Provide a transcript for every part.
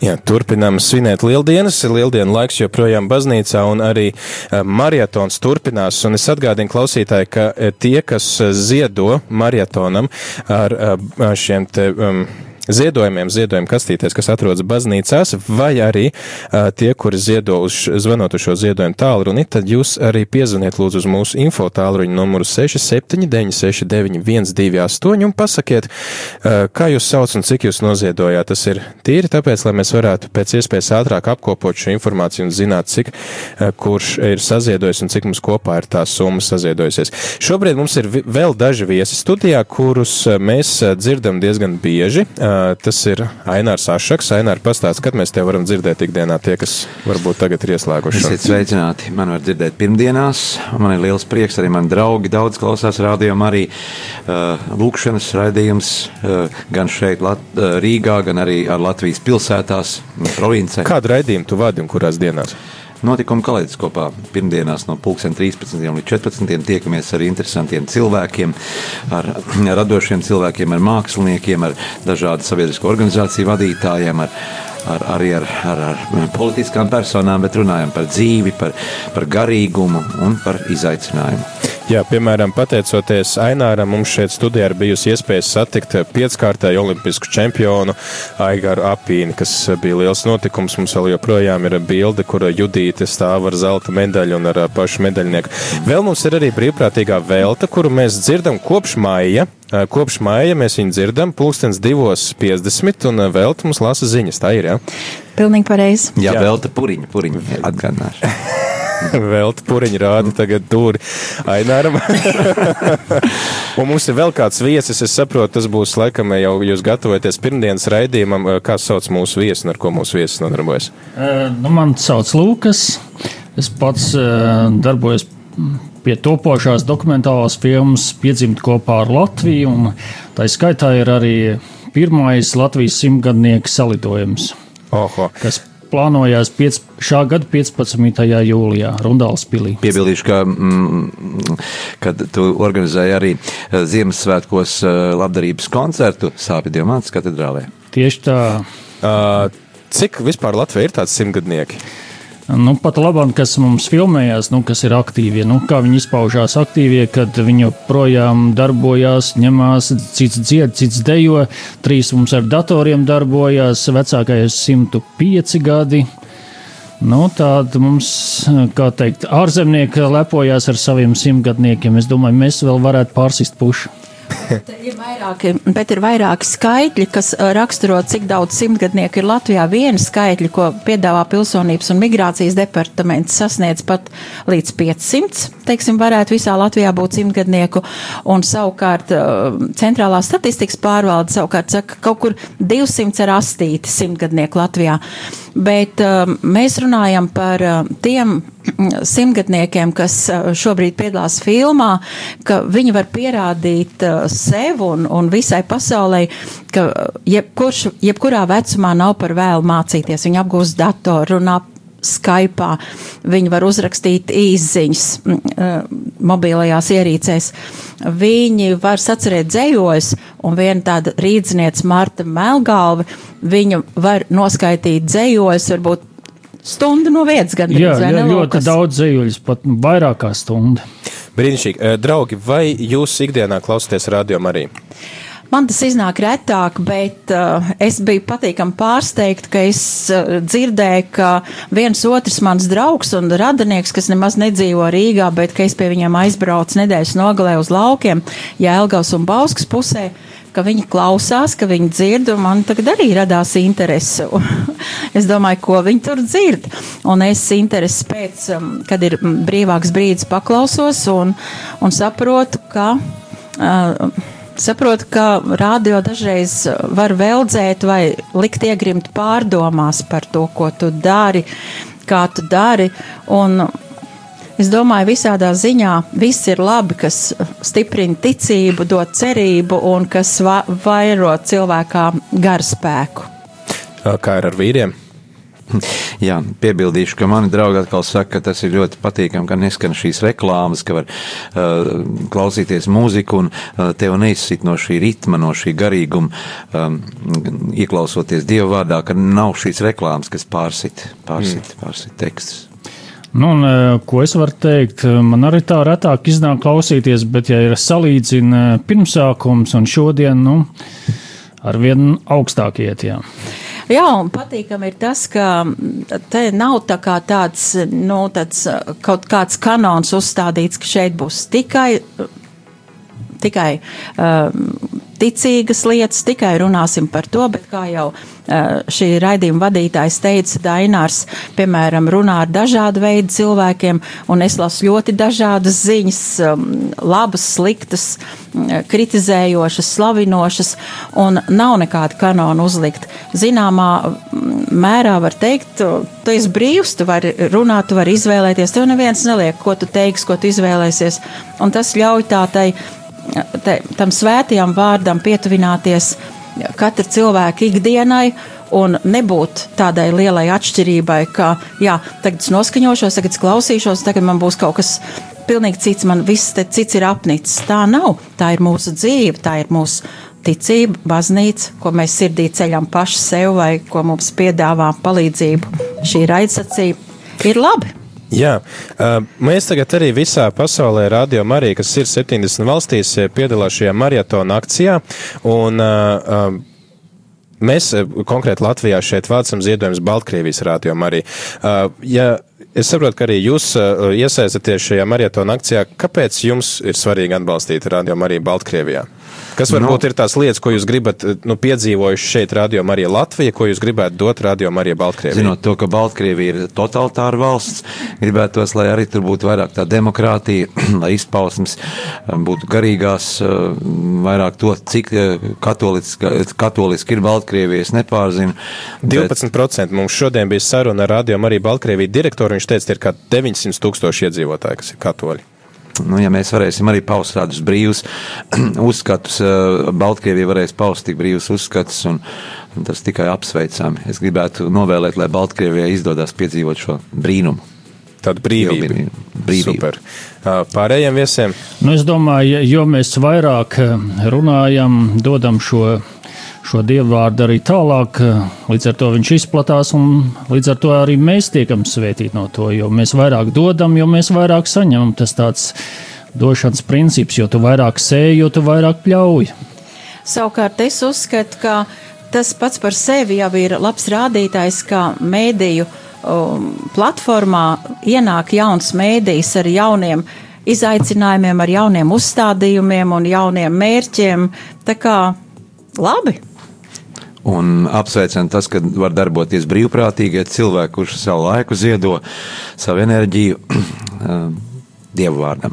Jā, turpinām svinēt lieldienas. Lieldienu laiks joprojām baznīcā un arī uh, marietons turpinās. Un es atgādinu klausītāji, ka uh, tie, kas ziedo marietonam ar šiem te. Um, ziedojumiem, ziedojumu kastītēs, kas atrodas baznīcās, vai arī uh, tie, kuri ziedo uz, zvanot uz šo ziedojumu tālruni, tad jūs arī piezvaniet lūdzu uz mūsu info tālruņa numuru 67969128 un pasakiet, uh, kā jūs sauc un cik jūs noziedojāt. Tas ir tīri tāpēc, lai mēs varētu pēc iespējas ātrāk apkopot šo informāciju un zināt, cik uh, kurš ir saziedojis un cik mums kopā ir tā summa saziedojusies. Šobrīd mums ir vēl daži viesi studijā, kurus mēs dzirdam diezgan bieži. Uh, Tas ir Ainārs Ašaks. Ainārs pastāsta, kad mēs te varam dzirdēt ikdienā tie, kas varbūt tagad ir ieslēguši. Esiet sveicināti. Man var dzirdēt pirmdienās. Man ir liels prieks, arī man draugi daudz klausās rādījumā arī uh, lūkšanas raidījums uh, gan šeit Lat Rīgā, gan arī ar Latvijas pilsētās, provincē. Kādu raidījumu tu vadi un kurās dienās? Notikuma kaleidoskopā pirmdienās no 13. līdz 14. tiekamies ar interesantiem cilvēkiem, ar radošiem cilvēkiem, ar māksliniekiem, ar dažādu sabiedrisko organizāciju vadītājiem, ar, ar, arī ar, ar, ar politiskām personām, bet runājam par dzīvi, par, par garīgumu un par izaicinājumu. Jā, piemēram, pateicoties Aināram, mums šeit studijā ir bijusi iespēja satikt pieckārtēju olimpisku čempionu Aigaru Apīni, kas bija liels notikums. Mums vēl joprojām ir bilde, kur Judīte stāv ar zelta medaļu un ar pašu medaļnieku. Vēl mums ir arī brīvprātīgā velta, kuru mēs dzirdam kopš maija. Kopš maija mēs viņu dzirdam, pulkstens 2.50, un velta mums lasa ziņas. Tā ir, jā? Pilnīgi pareizi. Jā, jā, velta puriņa, puriņa atgādināšu. Velta puriņa rāda tagad dūri Aināram. un mums ir vēl kāds viesis, es saprotu, tas būs laikam jau jūs gatavojaties pirmdienas raidījumam. Kā sauc mūsu viesi un ar ko mūsu viesis nodarbojas? Uh, nu, man sauc Lūkas. Es pats uh, darbojos pie topošās dokumentālās filmas Piedzimt kopā ar Latviju, un tā skaitā ir arī pirmais Latvijas simtgadnieku salidojums. Oho. Kas plānojās piec, šā gada 15. jūlijā Rundāls pilī. Piebildīšu, ka, mm, kad tu organizēji arī eh, Ziemassvētkos eh, labdarības koncertu Sāpju Diamātas katedrālē. Tieši tā. Uh, cik vispār Latvija ir tāds simtgadnieki? Nu, pat labāk, kas mums filmējās, nu, kas ir aktīvie, nu, kā viņi izpaužās aktīvie, kad viņi joprojām darbojās, ņemās, cits dzied, cits dejo, trīs mums ar datoriem darbojās, vecākais 105 gadi. Nu, Tāda mums, kā teikt, ārzemnieki lepojās ar saviem simtgadniekiem. Es domāju, mēs vēl varētu pārsist pušu ir vairāki, bet ir vairāki skaitļi, kas uh, raksturo, cik daudz simtgadnieku ir Latvijā. Viena skaitļa, ko piedāvā pilsonības un migrācijas departaments, sasniedz pat līdz 500. Teiksim, varētu visā Latvijā būt simtgadnieku, un savukārt uh, centrālā statistikas pārvalde savukārt saka, ka kaut kur 200 ar astīti simtgadnieku Latvijā. Bet um, mēs runājam par tiem simtgadniekiem, kas šobrīd piedalās filmā, ka viņi var pierādīt sev un, un visai pasaulē, ka jebkurš, jebkurā vecumā nav par vēlu mācīties. Viņi apgūst datoru, runā Skype, viņi var uzrakstīt īsiņas mobilajās ierīcēs. Viņi var sacerēt dzējos, un viena tāda rīdzniece Marta Melgalva, viņa var noskaitīt dzējos, varbūt stundu no vietas gan jā, jā, ļoti Lukas? daudz dzīvuļus, pat vairāk kā stundu. Brīnišķīgi. Draugi, vai jūs ikdienā klausāties radio arī? Man tas iznāk retāk, bet uh, es biju patīkami pārsteigta, ka es uh, dzirdēju, ka viens otrs mans draugs un radinieks, kas nemaz nedzīvo Rīgā, bet ka es pie viņiem aizbraucu nedēļas nogalē uz laukiem, Jēlgavas un Bauskas pusē, ka viņi klausās, ka viņi dzird, un man tagad arī radās interese. es domāju, ko viņi tur dzird. Un es interesi pēc, um, kad ir brīvāks brīdis paklausos un, un saprotu, ka. Uh, saprotu, ka rādio dažreiz var veldzēt vai likt iegrimt pārdomās par to, ko tu dari, kā tu dari. Un Es domāju, visādā ziņā viss ir labi, kas stiprina ticību, dod cerību un kas va vairo cilvēkā garspēku. Kā ir ar vīriem? Jā, piebildīšu, ka mani draugi atkal saka, ka tas ir ļoti patīkami, ka neskan šīs reklāmas, ka var uh, klausīties mūziku un uh, tev neizsit no šī ritma, no šī garīguma, um, ieklausoties Dieva vārdā, ka nav šīs reklāmas, kas pārsit, pārsit, mm. pārsit tekstus. Nu, un, ko es varu teikt? Man arī tā retāk iznāk klausīties, bet, ja ir salīdzina pirmsākums un šodien, nu, ar vien augstāk iet. Jā. Jā, un patīkami ir tas, ka te nav tā kā tāds, nu, tāds kaut kāds kanons uzstādīts, ka šeit būs tikai, tikai um, ticīgas lietas, tikai runāsim par to, bet kā jau šī raidījuma vadītājs teica, Dainārs, piemēram, runā ar dažādu veidu cilvēkiem, un es lasu ļoti dažādas ziņas, labas, sliktas, kritizējošas, slavinošas, un nav nekāda kanona uzlikt. Zināmā mērā var teikt, tu esi brīvs, tu vari runāt, tu vari izvēlēties, tev neviens neliek, ko tu teiksi, ko tu izvēlēsies, un tas ļauj tā tai te, tam svētajam vārdam pietuvināties katra cilvēka ikdienai un nebūt tādai lielai atšķirībai, ka, jā, tagad es noskaņošos, tagad es klausīšos, tagad man būs kaut kas pilnīgi cits, man viss cits ir apnicis. Tā nav. Tā ir mūsu dzīve, tā ir mūsu ticība, baznīca, ko mēs sirdī ceļam paši sev vai ko mums piedāvā palīdzību. Šī raidsacība ir labi. Jā, mēs tagad arī visā pasaulē rādījām arī, kas ir 70 valstīs, piedalās šajā maratona akcijā. Un, Mēs konkrēti Latvijā šeit vācam ziedojumus Baltkrievijas rādījumam arī. Ja es saprotu, ka arī jūs iesaistaties šajā maratona akcijā, kāpēc jums ir svarīgi atbalstīt rādījumu arī Baltkrievijā? Kas varbūt no. ir tās lietas, ko jūs gribat nu, piedzīvojuši šeit, Radio Marija Latvija, ko jūs gribētu dot Radio Marija Baltkrievija? Zinot to, ka Baltkrievija ir totalitāra valsts, gribētos, lai arī tur būtu vairāk tā demokrātija, lai izpausmes um, būtu garīgās, uh, vairāk to, cik katoliski, ir Baltkrievija, es nepārzinu. 12% bet... mums šodien bija saruna ar Radio Marija Baltkrievija direktoru, viņš teica, ir kā 900 tūkstoši iedzīvotāji, kas ir katoļi nu, ja mēs varēsim arī paust tādus brīvus uzskatus, eh, Baltkrievija varēs paust tik brīvus uzskatus, un, un tas tikai apsveicami. Es gribētu novēlēt, lai Baltkrievijai izdodas piedzīvot šo brīnumu. Tāda brīvība. brīvība. Super. Pārējiem viesiem? Nu, es domāju, jo mēs vairāk runājam, dodam šo šo dievvvārdu arī tālāk. Līdz ar to viņš izplatās, un līdz ar to arī mēs tiekam svētīti no to. Jo mēs vairāk dodam, jo mēs vairāk saņemam. Tas tāds došanas princips, jo tu vairāk sēji, jo tu vairāk pļauj. Savukārt es uzskatu, ka tas pats par sevi jau ir labs rādītājs, kā mēdīju um, platformā ienāk jauns mēdījis ar jauniem izaicinājumiem, ar jauniem uzstādījumiem un jauniem mērķiem. Tā kā labi! Un apsveicam tas, ka var darboties brīvprātīgie cilvēki, kurš savu laiku ziedo, savu enerģiju Dievu vārdam.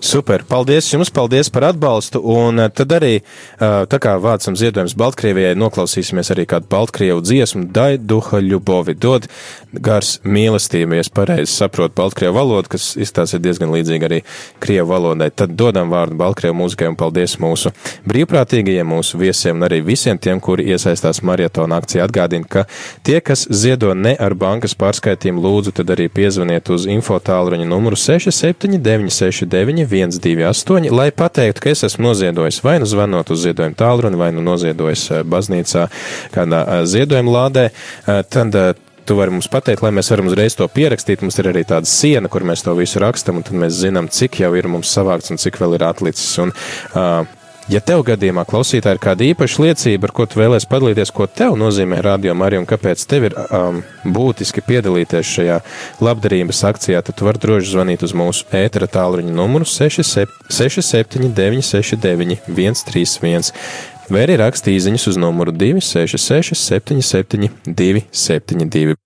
Super, paldies jums, paldies par atbalstu. Un eh, tad arī, eh, tā kā vācam ziedojums Baltkrievijai, noklausīsimies arī kādu Baltkrievu dziesmu, Daiduha Ļubovi, dod gars mīlestību, ja es pareizi saprotu Baltkrievu valodu, kas izstāsta diezgan līdzīgi arī Krievu valodai. Tad dodam vārdu Baltkrievu mūzikai un paldies mūsu brīvprātīgajiem, mūsu viesiem un arī visiem tiem, kuri iesaistās maratona akcijā. Atgādina, ka tie, kas ziedo ne ar bankas pārskaitījumu, lūdzu, tad arī piezvaniet uz infotālruņa numuru 679669 128, lai pateiktu, ka es esmu noziedojis vai nu zvanot uz ziedojumu tālruni, vai nu noziedojis eh, baznīcā kādā eh, ziedojuma lādē, eh, tad tu vari mums pateikt, lai mēs varam uzreiz to pierakstīt. Mums ir arī tāda siena, kur mēs to visu rakstam, un tad mēs zinām, cik jau ir mums savākts un cik vēl ir atlicis. Un, uh, Ja tev gadījumā klausītāji ir kāda īpaša liecība, ar ko tu vēlēsies padalīties, ko tev nozīmē rādījuma arī un kāpēc tev ir um, būtiski piedalīties šajā labdarības akcijā, tad tu vari droši zvanīt uz mūsu ētera tālruņa numuru 679 69 131 vai arī rakstīt īsiņas uz numuru 266 77 272.